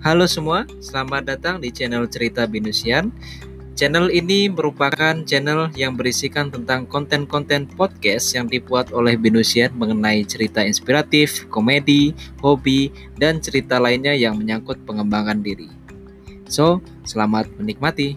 Halo semua, selamat datang di channel Cerita Binusian. Channel ini merupakan channel yang berisikan tentang konten-konten podcast yang dibuat oleh Binusian mengenai cerita inspiratif, komedi, hobi, dan cerita lainnya yang menyangkut pengembangan diri. So, selamat menikmati.